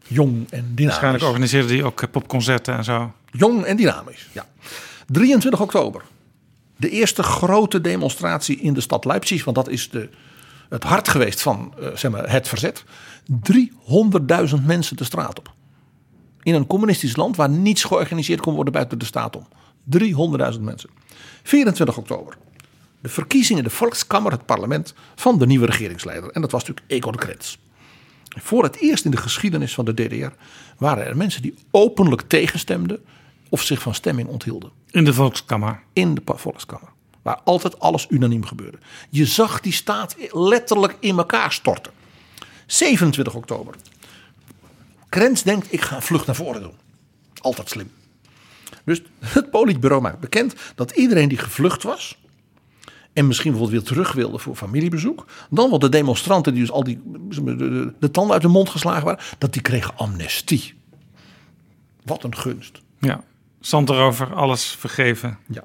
Jong en dynamisch.
Waarschijnlijk organiseerde hij ook eh, popconcerten en zo.
Jong en dynamisch, ja. 23 oktober. De eerste grote demonstratie in de stad Leipzig. Want dat is de, het hart geweest van eh, zeg maar, het verzet. 300.000 mensen de straat op. In een communistisch land waar niets georganiseerd kon worden buiten de staat om. 300.000 mensen. 24 oktober. De verkiezing in de Volkskammer, het parlement, van de nieuwe regeringsleider. En dat was natuurlijk Egon Krenz. Voor het eerst in de geschiedenis van de DDR waren er mensen die openlijk tegenstemden of zich van stemming onthielden.
In de Volkskammer.
In de Volkskammer. Waar altijd alles unaniem gebeurde. Je zag die staat letterlijk in elkaar storten. 27 oktober. Krenz denkt, ik ga vlucht naar voren doen. Altijd slim. Dus het politbureau maakt bekend dat iedereen die gevlucht was... en misschien bijvoorbeeld weer terug wilde voor familiebezoek... dan wel de demonstranten die dus al die, de, de, de tanden uit de mond geslagen waren... dat die kregen amnestie. Wat een gunst.
Ja, zand erover, alles vergeven.
Ja.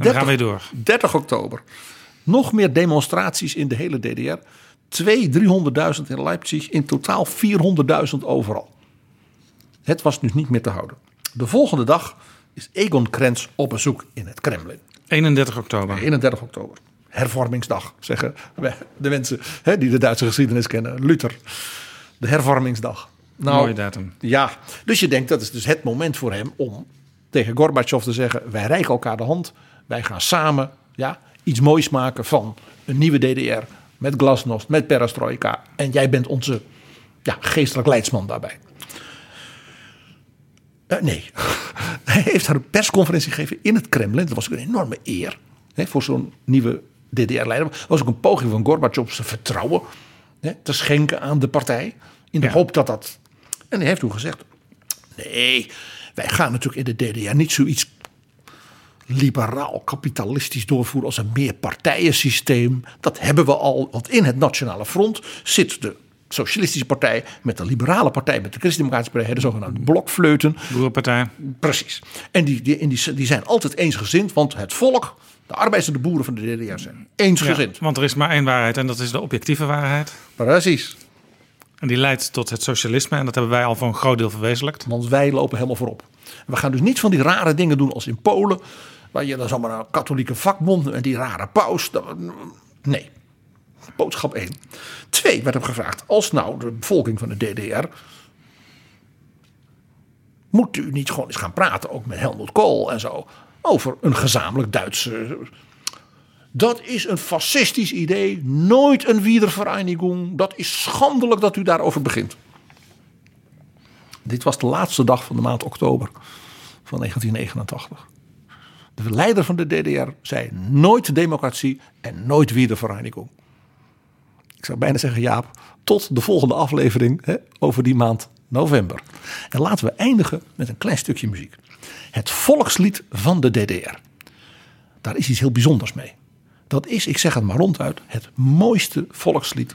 En we gaan weer door.
30 oktober. Nog meer demonstraties in de hele DDR. 200.000, 300.000 in Leipzig. In totaal 400.000 overal. Het was dus niet meer te houden. De volgende dag is Egon Krenz op bezoek in het Kremlin.
31 oktober.
31 oktober. Hervormingsdag, zeggen we- de mensen hè, die de Duitse geschiedenis kennen. Luther. De hervormingsdag. Nou,
Mooie datum.
Ja, dus je denkt dat is dus het moment voor hem om tegen Gorbachev te zeggen: wij reiken elkaar de hand, wij gaan samen ja, iets moois maken van een nieuwe DDR met glasnost, met perestroika en jij bent onze ja, geestelijk leidsman daarbij. Eh, nee, <laughs> hij heeft daar een persconferentie gegeven in het Kremlin. Dat was ook een enorme eer hè, voor zo'n nieuwe DDR-leider. Dat was ook een poging van Gorbachev zijn vertrouwen hè, te schenken aan de partij. In de hoop dat dat. En hij heeft toen gezegd: nee, wij wij gaan natuurlijk in de DDR niet zoiets liberaal kapitalistisch doorvoeren als een meerpartijensysteem. Dat hebben we al, want in het Nationale Front zit de Socialistische Partij met de Liberale Partij, met de Christendemocratische Partij, de zogenaamde blokfleuten.
Boerenpartij.
Precies. En die, die, die, die zijn altijd eensgezind, want het volk, de arbeiders en de boeren van de DDR zijn eensgezind.
Ja, want er is maar één waarheid en dat is de objectieve waarheid.
Precies.
En die leidt tot het socialisme en dat hebben wij al voor een groot deel verwezenlijkt.
Want wij lopen helemaal voorop. We gaan dus niet van die rare dingen doen als in Polen, waar je dan zomaar een katholieke vakbond en die rare paus. Nee. Boodschap 1. Twee werd hem gevraagd. Als nou de bevolking van de DDR. Moet u niet gewoon eens gaan praten, ook met Helmut Kool en zo. Over een gezamenlijk Duitse. Dat is een fascistisch idee. Nooit een wiedervereinigung. Dat is schandelijk dat u daarover begint. Dit was de laatste dag van de maand oktober van 1989. De leider van de DDR zei nooit democratie en nooit wiedervereinigung ik zou bijna zeggen Jaap, tot de volgende aflevering hè, over die maand november. En laten we eindigen met een klein stukje muziek. Het volkslied van de DDR. Daar is iets heel bijzonders mee. Dat is, ik zeg het maar ronduit, het mooiste volkslied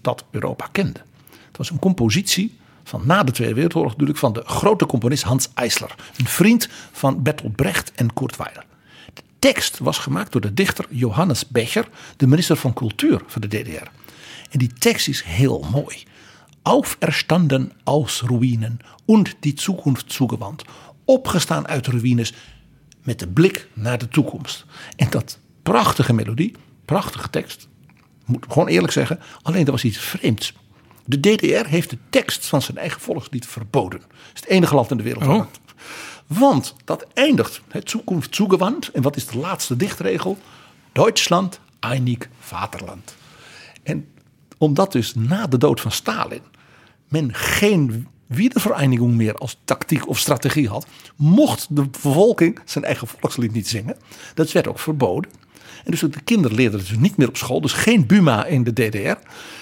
dat Europa kende. Het was een compositie van na de Tweede Wereldoorlog natuurlijk van de grote componist Hans Eisler. Een vriend van Bertolt Brecht en Kurt Weiler. De tekst was gemaakt door de dichter Johannes Becher, de minister van Cultuur van de DDR. En die tekst is heel mooi. Auferstanden aus Ruinen und die Zukunft zugewandt. Opgestaan uit ruïnes met de blik naar de toekomst. En dat prachtige melodie, prachtige tekst. Moet gewoon eerlijk zeggen, alleen er was iets vreemds. De DDR heeft de tekst van zijn eigen volkslied verboden. Het is het enige land in de wereld. Oh. Want dat eindigt, het toekomst zugewand. En wat is de laatste dichtregel? Duitsland, einig Vaterland. En omdat dus na de dood van Stalin men geen wiedervereinigung meer als tactiek of strategie had, mocht de bevolking zijn eigen volkslied niet zingen. Dat werd ook verboden. En dus de kinderen leerden dus niet meer op school. Dus geen Buma in de DDR.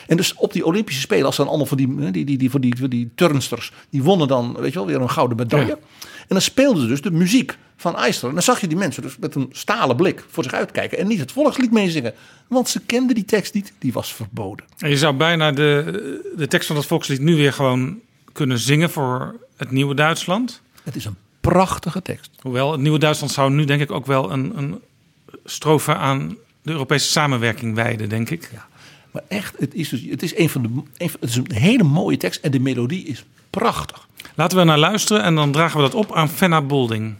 En dus op die Olympische Spelen, als dan allemaal van die, die, die, die, van die, die turnsters, die wonnen dan, weet je wel, weer een gouden medaille. En dan speelden ze dus de muziek van IJsland. En dan zag je die mensen dus met een stalen blik voor zich uitkijken en niet het volkslied meezingen. Want ze kenden die tekst niet, die was verboden.
En je zou bijna de, de tekst van dat volkslied nu weer gewoon kunnen zingen voor het nieuwe Duitsland.
Het is een prachtige tekst.
Hoewel het nieuwe Duitsland zou nu denk ik ook wel een, een strofe aan de Europese samenwerking wijden, denk ik.
Ja, maar echt, het is, dus, het is, een van de, een, het is een hele mooie tekst en de melodie is prachtig.
Laten we naar luisteren en dan dragen we dat op aan Fenna Bolding.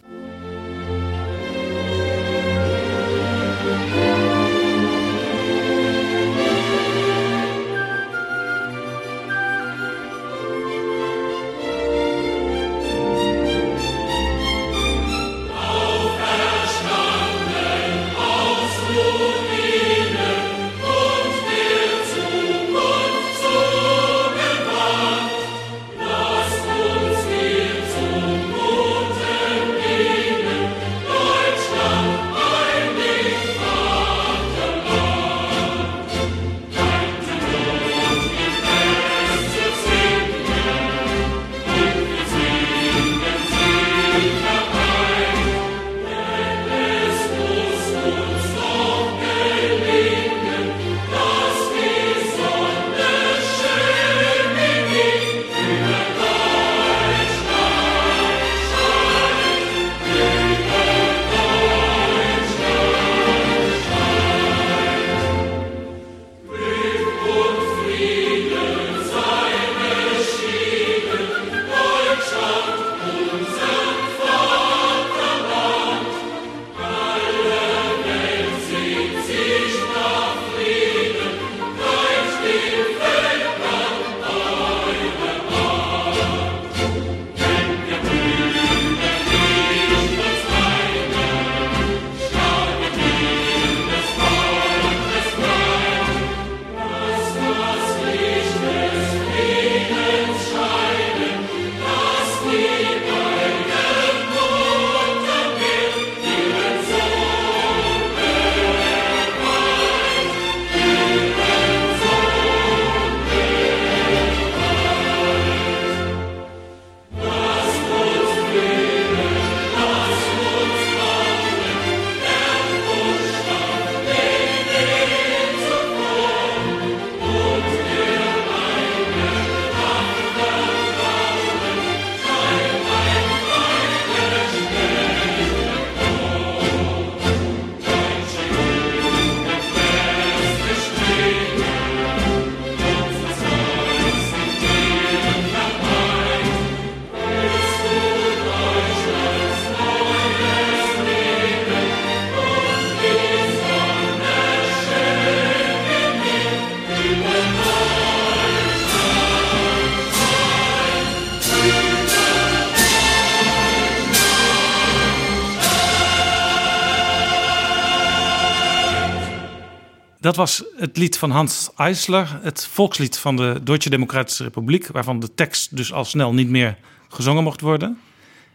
Dat was het lied van Hans Eisler, het volkslied van de Duitse Democratische Republiek, waarvan de tekst dus al snel niet meer gezongen mocht worden.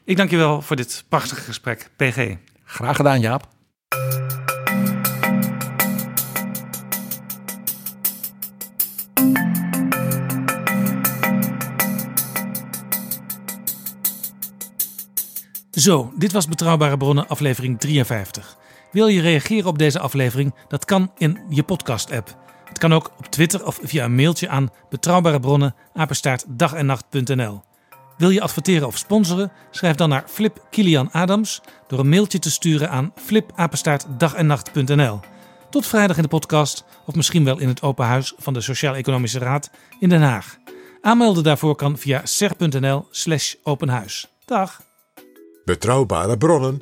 Ik dank je wel voor dit prachtige gesprek, PG.
Graag gedaan, Jaap.
Zo, dit was Betrouwbare Bronnen, aflevering 53. Wil je reageren op deze aflevering? Dat kan in je podcast-app. Het kan ook op Twitter of via een mailtje aan betrouwbare bronnen apenstaartdagennacht.nl. Wil je adverteren of sponsoren? Schrijf dan naar Flip Kilian Adams door een mailtje te sturen aan flipapenstaartdagennacht.nl. Tot vrijdag in de podcast of misschien wel in het open huis van de Sociaal-Economische Raad in Den Haag. Aanmelden daarvoor kan via ser.nl/slash openhuis. Dag.
Betrouwbare bronnen